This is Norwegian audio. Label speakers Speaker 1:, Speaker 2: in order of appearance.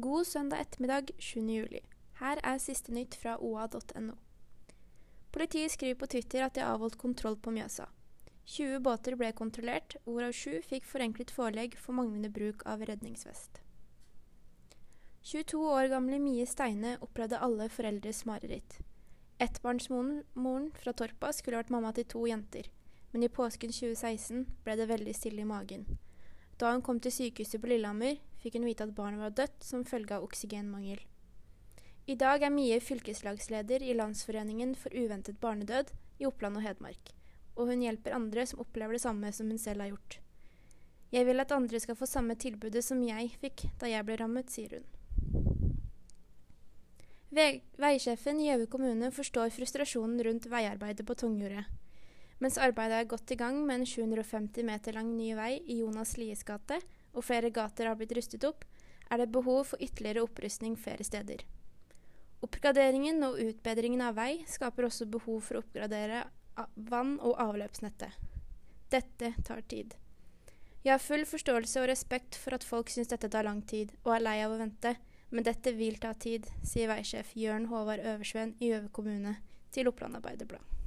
Speaker 1: God søndag ettermiddag 7. juli. Her er siste nytt fra oa.no. Politiet skriver på Twitter at de har avholdt kontroll på Mjøsa. 20 båter ble kontrollert, hvorav 7 fikk forenklet forelegg for manglende bruk av redningsvest. 22 år gamle Mie Steine opplevde alle foreldres mareritt. Ettbarnsmoren fra Torpa skulle vært mamma til to jenter, men i påsken 2016 ble det veldig stille i magen. Da hun kom til sykehuset på Lillehammer, fikk hun vite at barnet var dødt som følge av oksygenmangel. I dag er Mie fylkeslagsleder i Landsforeningen for uventet barnedød i Oppland og Hedmark, og hun hjelper andre som opplever det samme som hun selv har gjort. Jeg vil at andre skal få samme tilbudet som jeg fikk da jeg ble rammet, sier hun. Veisjefen i Gjøvik kommune forstår frustrasjonen rundt veiarbeidet på Tungjordet. Mens arbeidet er godt i gang med en 750 meter lang ny vei i Jonas Lies gate, og flere gater har blitt rustet opp, er det behov for ytterligere opprustning flere steder. Oppgraderingen og utbedringen av vei skaper også behov for å oppgradere vann- og avløpsnettet. Dette tar tid. Jeg har full forståelse og respekt for at folk syns dette tar lang tid, og er lei av å vente, men dette vil ta tid, sier veisjef Jørn Håvard Øversveen i Gjøve kommune til Oppland Arbeiderblad.